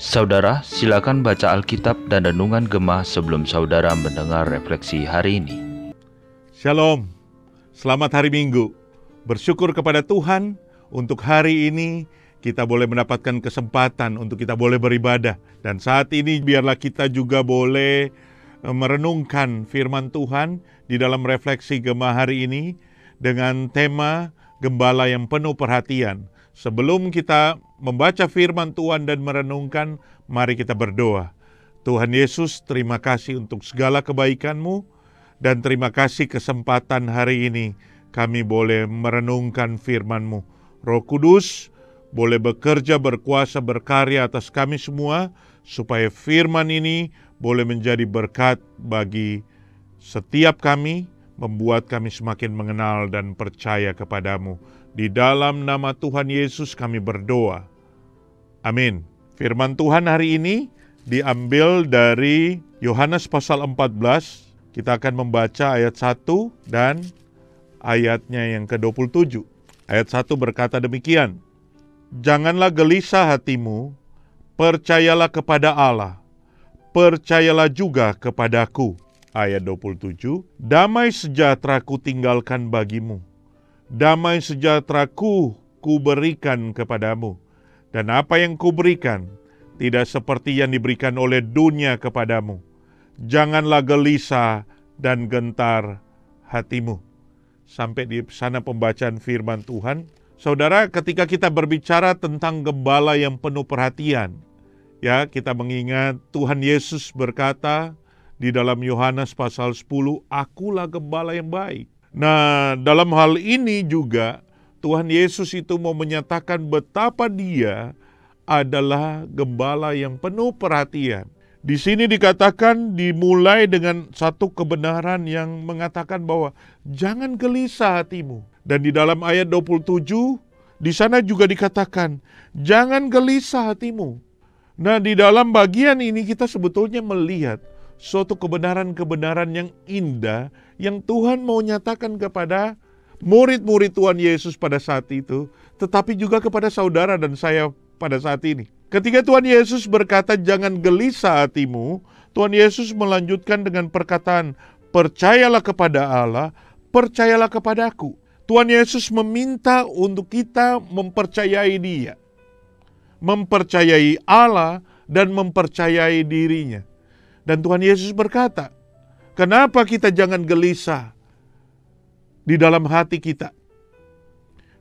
Saudara, silakan baca Alkitab dan Renungan Gemah sebelum saudara mendengar refleksi hari ini. Shalom, selamat hari Minggu. Bersyukur kepada Tuhan untuk hari ini kita boleh mendapatkan kesempatan untuk kita boleh beribadah. Dan saat ini biarlah kita juga boleh eh, merenungkan firman Tuhan di dalam refleksi Gemah hari ini dengan tema Gembala yang penuh perhatian. Sebelum kita membaca firman Tuhan dan merenungkan, mari kita berdoa. Tuhan Yesus, terima kasih untuk segala kebaikan-Mu dan terima kasih kesempatan hari ini kami boleh merenungkan firman-Mu. Roh Kudus boleh bekerja, berkuasa, berkarya atas kami semua supaya firman ini boleh menjadi berkat bagi setiap kami, membuat kami semakin mengenal dan percaya kepadamu. Di dalam nama Tuhan Yesus kami berdoa. Amin. Firman Tuhan hari ini diambil dari Yohanes pasal 14. Kita akan membaca ayat 1 dan ayatnya yang ke-27. Ayat 1 berkata demikian. Janganlah gelisah hatimu, percayalah kepada Allah, percayalah juga kepadaku. Ayat 27, damai sejahtera ku tinggalkan bagimu damai sejahteraku ku berikan kepadamu. Dan apa yang ku berikan tidak seperti yang diberikan oleh dunia kepadamu. Janganlah gelisah dan gentar hatimu. Sampai di sana pembacaan firman Tuhan. Saudara, ketika kita berbicara tentang gembala yang penuh perhatian, ya kita mengingat Tuhan Yesus berkata di dalam Yohanes pasal 10, Akulah gembala yang baik Nah, dalam hal ini juga Tuhan Yesus itu mau menyatakan betapa Dia adalah gembala yang penuh perhatian. Di sini dikatakan dimulai dengan satu kebenaran yang mengatakan bahwa jangan gelisah hatimu. Dan di dalam ayat 27 di sana juga dikatakan jangan gelisah hatimu. Nah, di dalam bagian ini kita sebetulnya melihat suatu kebenaran-kebenaran yang indah yang Tuhan mau nyatakan kepada murid-murid Tuhan Yesus pada saat itu, tetapi juga kepada saudara dan saya pada saat ini. Ketika Tuhan Yesus berkata, "Jangan gelisah hatimu," Tuhan Yesus melanjutkan dengan perkataan, "Percayalah kepada Allah, percayalah kepadaku." Tuhan Yesus meminta untuk kita mempercayai Dia, mempercayai Allah, dan mempercayai dirinya. Dan Tuhan Yesus berkata, Kenapa kita jangan gelisah di dalam hati kita?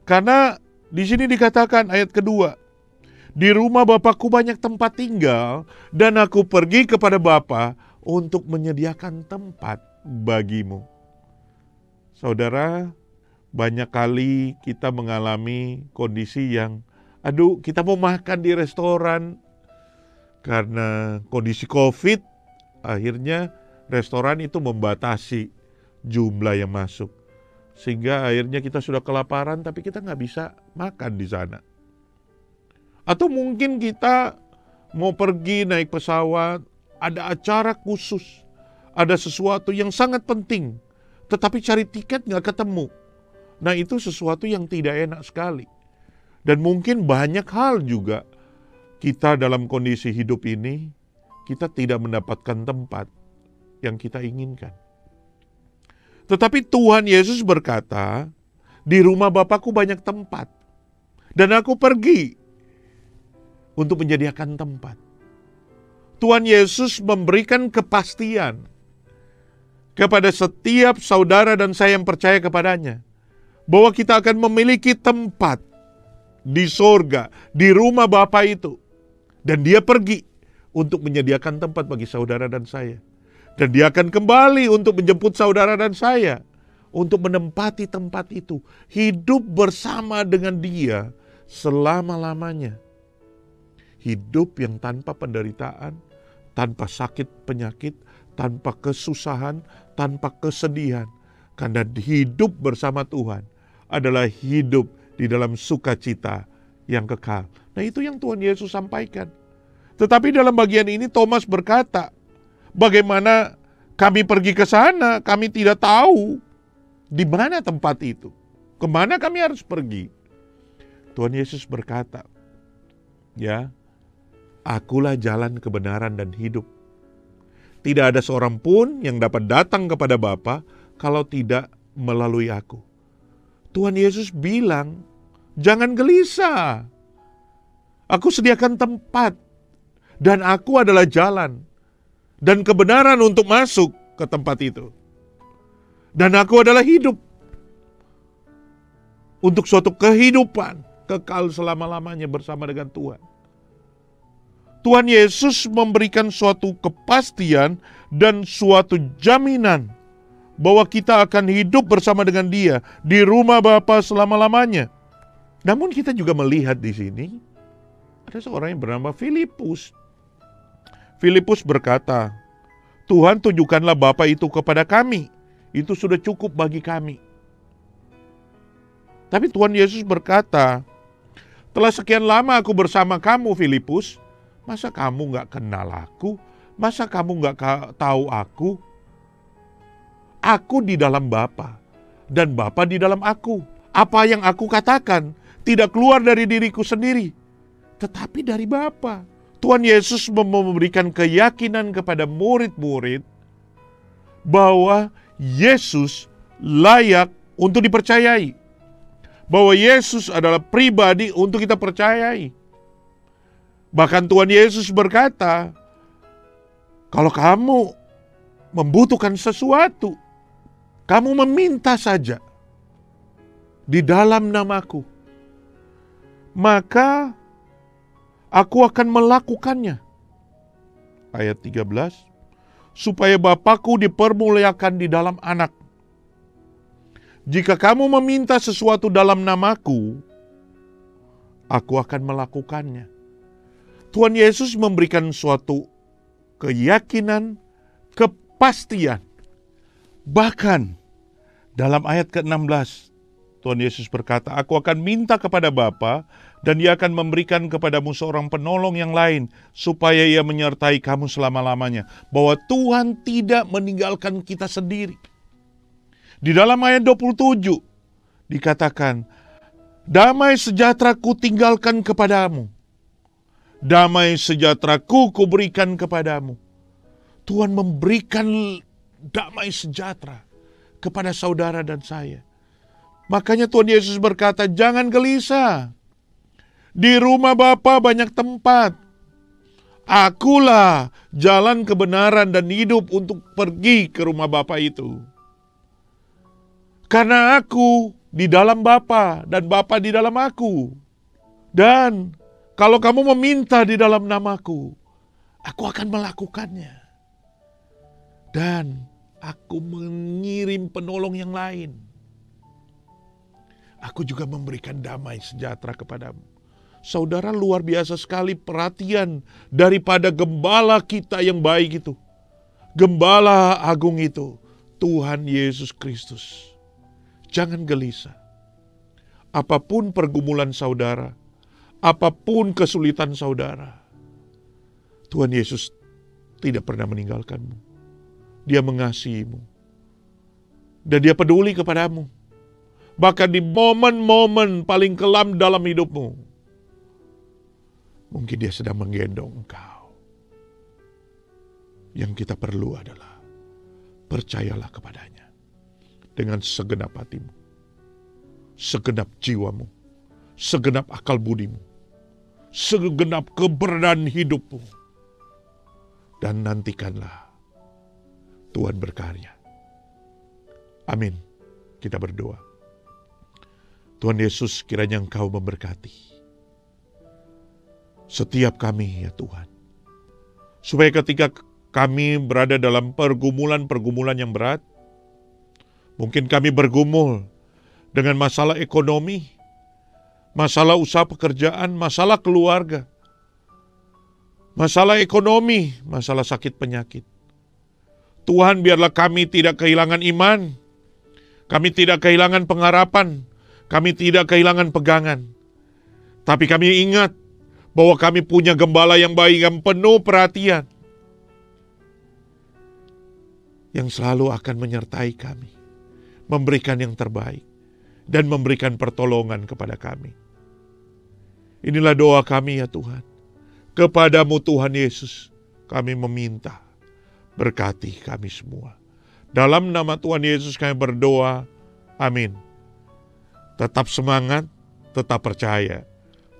Karena di sini dikatakan ayat kedua, di rumah Bapakku banyak tempat tinggal dan aku pergi kepada Bapa untuk menyediakan tempat bagimu. Saudara, banyak kali kita mengalami kondisi yang aduh kita mau makan di restoran karena kondisi Covid akhirnya restoran itu membatasi jumlah yang masuk. Sehingga akhirnya kita sudah kelaparan tapi kita nggak bisa makan di sana. Atau mungkin kita mau pergi naik pesawat, ada acara khusus, ada sesuatu yang sangat penting, tetapi cari tiket nggak ketemu. Nah itu sesuatu yang tidak enak sekali. Dan mungkin banyak hal juga kita dalam kondisi hidup ini, kita tidak mendapatkan tempat yang kita inginkan. Tetapi Tuhan Yesus berkata, di rumah Bapakku banyak tempat. Dan aku pergi untuk menyediakan tempat. Tuhan Yesus memberikan kepastian kepada setiap saudara dan saya yang percaya kepadanya. Bahwa kita akan memiliki tempat di sorga, di rumah Bapa itu. Dan dia pergi untuk menyediakan tempat bagi saudara dan saya. Dan dia akan kembali untuk menjemput saudara dan saya. Untuk menempati tempat itu. Hidup bersama dengan dia selama-lamanya. Hidup yang tanpa penderitaan, tanpa sakit penyakit, tanpa kesusahan, tanpa kesedihan. Karena hidup bersama Tuhan adalah hidup di dalam sukacita yang kekal. Nah itu yang Tuhan Yesus sampaikan. Tetapi dalam bagian ini Thomas berkata, Bagaimana kami pergi ke sana, kami tidak tahu di mana tempat itu. Ke mana kami harus pergi? Tuhan Yesus berkata, ya, akulah jalan kebenaran dan hidup. Tidak ada seorang pun yang dapat datang kepada Bapa kalau tidak melalui aku. Tuhan Yesus bilang, jangan gelisah. Aku sediakan tempat dan aku adalah jalan dan kebenaran untuk masuk ke tempat itu. Dan aku adalah hidup untuk suatu kehidupan kekal selama-lamanya bersama dengan Tuhan. Tuhan Yesus memberikan suatu kepastian dan suatu jaminan bahwa kita akan hidup bersama dengan Dia di rumah Bapa selama-lamanya. Namun kita juga melihat di sini ada seorang yang bernama Filipus. Filipus berkata, "Tuhan tunjukkanlah Bapa itu kepada kami. Itu sudah cukup bagi kami." Tapi Tuhan Yesus berkata, "Telah sekian lama aku bersama kamu, Filipus, Masa kamu nggak kenal aku? Masa kamu nggak tahu aku? Aku di dalam Bapa dan Bapa di dalam aku. Apa yang aku katakan tidak keluar dari diriku sendiri, tetapi dari Bapa. Tuhan Yesus memberikan keyakinan kepada murid-murid bahwa Yesus layak untuk dipercayai. Bahwa Yesus adalah pribadi untuk kita percayai. Bahkan Tuhan Yesus berkata, "Kalau kamu membutuhkan sesuatu, kamu meminta saja di dalam namaku, maka aku akan melakukannya." Ayat 13, supaya Bapakku dipermuliakan di dalam anak. Jika kamu meminta sesuatu dalam namaku, aku akan melakukannya. Tuhan Yesus memberikan suatu keyakinan, kepastian. Bahkan dalam ayat ke-16, Tuhan Yesus berkata, Aku akan minta kepada Bapa dan ia akan memberikan kepadamu seorang penolong yang lain supaya ia menyertai kamu selama-lamanya. Bahwa Tuhan tidak meninggalkan kita sendiri. Di dalam ayat 27 dikatakan, Damai sejahtera ku tinggalkan kepadamu damai sejahteraku kuberikan kepadamu. Tuhan memberikan damai sejahtera kepada saudara dan saya. Makanya Tuhan Yesus berkata, jangan gelisah. Di rumah Bapa banyak tempat. Akulah jalan kebenaran dan hidup untuk pergi ke rumah Bapa itu. Karena aku di dalam Bapa dan Bapa di dalam aku. Dan kalau kamu meminta di dalam namaku, aku akan melakukannya. Dan aku mengirim penolong yang lain. Aku juga memberikan damai sejahtera kepadamu. Saudara luar biasa sekali perhatian daripada gembala kita yang baik itu. Gembala agung itu, Tuhan Yesus Kristus. Jangan gelisah. Apa pun pergumulan saudara, apa pun kesulitan saudara, Tuhan Yesus tidak pernah meninggalkanmu. Dia mengasihimu. Dan dia peduli kepadamu. Bahkan di momen-momen paling kelam dalam hidupmu. Mungkin dia sedang menggendong engkau. Yang kita perlu adalah percayalah kepadanya. Dengan segenap hatimu. Segenap jiwamu. Segenap akal budimu segenap keberadaan hidupmu. Dan nantikanlah Tuhan berkarya. Amin. Kita berdoa. Tuhan Yesus kiranya Engkau memberkati. Setiap kami ya Tuhan. Supaya ketika kami berada dalam pergumulan-pergumulan yang berat, mungkin kami bergumul dengan masalah ekonomi, masalah usaha pekerjaan, masalah keluarga, masalah ekonomi, masalah sakit penyakit. Tuhan biarlah kami tidak kehilangan iman, kami tidak kehilangan pengharapan, kami tidak kehilangan pegangan. Tapi kami ingat bahwa kami punya gembala yang baik, yang penuh perhatian. Yang selalu akan menyertai kami, memberikan yang terbaik dan memberikan pertolongan kepada kami. Inilah doa kami ya Tuhan. Kepadamu Tuhan Yesus kami meminta. Berkati kami semua. Dalam nama Tuhan Yesus kami berdoa. Amin. Tetap semangat, tetap percaya.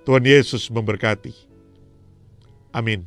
Tuhan Yesus memberkati. Amin.